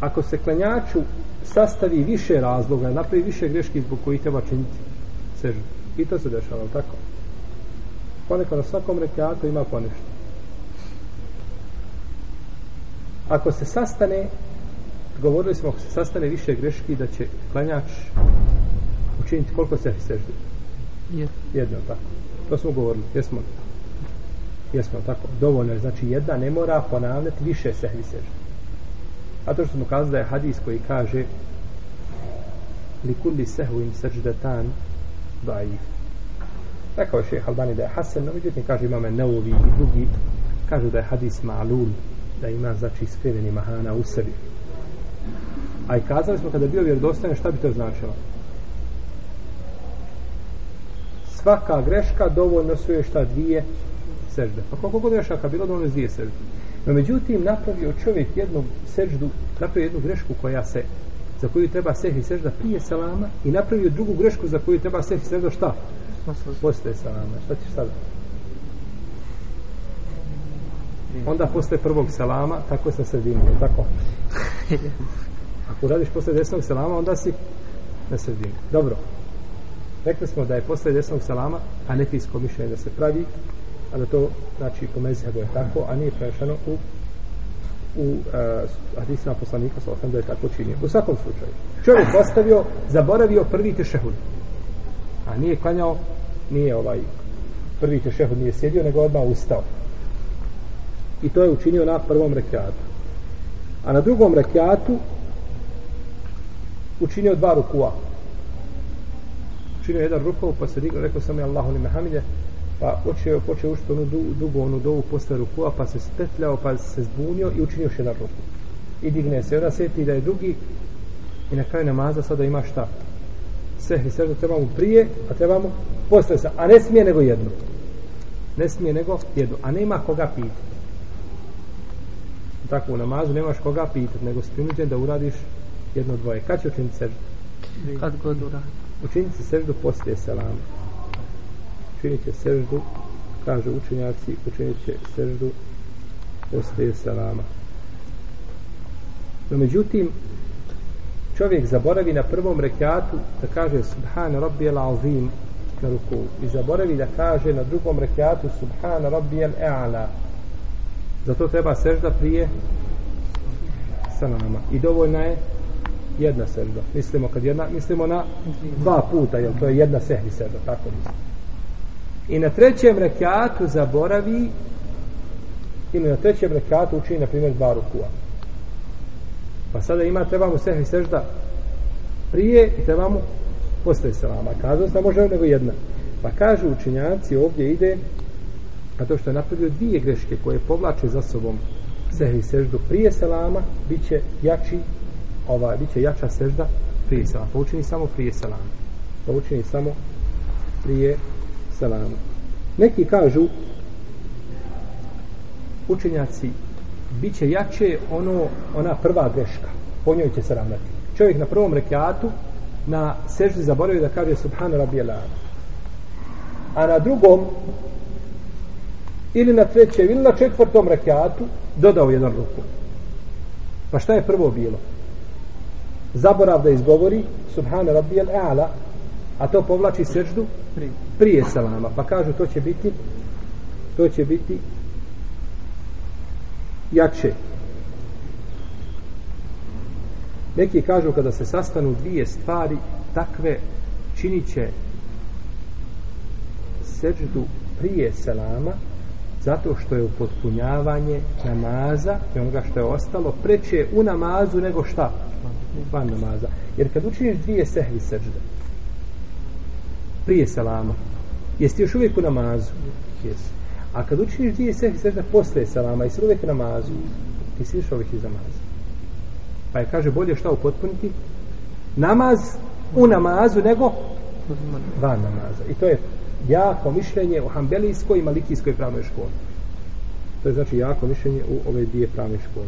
ako se klanjaču sastavi više razloga, napravi više greški zbog kojih treba činiti seždu. I to se dešava, tako? Ponekad na svakom rekiatu ima ponešto. Ako se sastane, govorili smo, ako se sastane više greški, da će klanjač učiniti koliko se seždu? Jedno. Jedno, tako. To smo govorili, jesmo li? Jesmo, tako. Dovoljno je, znači jedna ne mora ponavljati više sehvi seždu. A to što smo kazali da je hadis koji kaže li kulli sehvim seždetan daif. Rekao je šeha Albani da je Hasan, no međutim kaže imame Neuvi i drugi, kažu da je hadis ma'lul, da ima znači skriveni mahana u sebi. A i kazali smo kada je bio vjerodostojan, šta bi to značilo? Svaka greška dovoljno su je šta dvije sežde. Pa koliko god grešaka bilo, dovoljno dvije sežde. No međutim, napravio čovjek jednu seždu, napravio jednu grešku koja se, za koju treba sehi sežda prije salama i napravio drugu grešku za koju treba sehi sežda šta? Posle salama. Šta ćeš sada? Onda posle prvog salama, tako se sredini, je tako? Ako radiš posle desnog salama, onda si na sredini. Dobro. Rekli smo da je posle desnog salama, a nekijsko mišljenje da se pravi, a da to znači po mezhebu je tako, a nije prešeno u u uh, hadisima poslanika sa osam da je tako činio. U svakom slučaju. Čovjek postavio, zaboravio prvi tešehud. A nije klanjao, nije ovaj prvi tešehud nije sjedio, nego odmah ustao. I to je učinio na prvom rekiatu. A na drugom rekiatu učinio dva rukua. Učinio jedan rukov, pa se digao, rekao sam je Allahu li mehamide, pa počeo, počeo učiti onu dugu, dugu onu dovu posle rukua, pa se spetljao, pa se zbunio i učinio još jedan ruku. I digne se, onda sjeti da je drugi i na kraju namaza sada ima šta? Sehvi sežda treba mu prije, a treba mu posle se, a ne smije nego jedno. Ne smije nego jedno, a nema koga pitati. Tako u namazu nemaš koga pitati, nego si prinuđen da uradiš jedno dvoje. Kad će učiniti seždu? Kad god uradi. Učiniti seždu poslije selama učinit će seždu kaže učenjaci učinit će seždu poslije salama. No međutim čovjek zaboravi na prvom rekiatu da kaže subhan rabbi al azim na ruku i zaboravi da kaže na drugom rekiatu subhan rabbi al a'la zato treba sežda prije salama. I dovoljna je jedna sežda. Mislimo kad jedna mislimo na dva puta jer to je jedna sehvi sežda tako mislimo i na trećem rekiatu zaboravi ili na trećem rekiatu učini na primjer dva rukua. Pa sada ima trebamo sehvi sežda prije i trebamo posle salama kazao sam može nego jedna. Pa kažu učinjaci ovdje ide a to što je napravio dvije greške koje povlače za sobom sehvi seždu prije selama bit će jači ova, bit će jača sežda prije selama. Pa učini samo prije selama. Pa učini samo prije selama. Neki kažu učenjaci bit će jače ono, ona prva greška. Po njoj će se ravnati. Čovjek na prvom rekiatu na seždi zaboravio da kaže Subhanu rabbi A na drugom ili na trećem ili na četvrtom rekiatu dodao jedan ruku. Pa šta je prvo bilo? Zaborav da izgovori Subhanu rabbi al-a'la a to povlači seždu prije salama pa kažu to će biti to će biti jače. Neki kažu kada se sastanu dvije stvari takve činit će seždu prije selama zato što je upotpunjavanje namaza i onoga što je ostalo preće u namazu nego šta? Van namaza. Jer kad učiniš dvije sehvi sežde prije selama. Jesi još uvijek u namazu? Jesi. A kad učiniš dvije sehvi sežda posle selama, jesi uvijek u namazu? Ti si još uvijek iz namaza. Pa je kaže bolje šta upotpuniti? Namaz u namazu nego van namaza. I to je jako mišljenje u hambelijskoj i malikijskoj pravnoj školi. To je znači jako mišljenje u ove dvije pravne škole.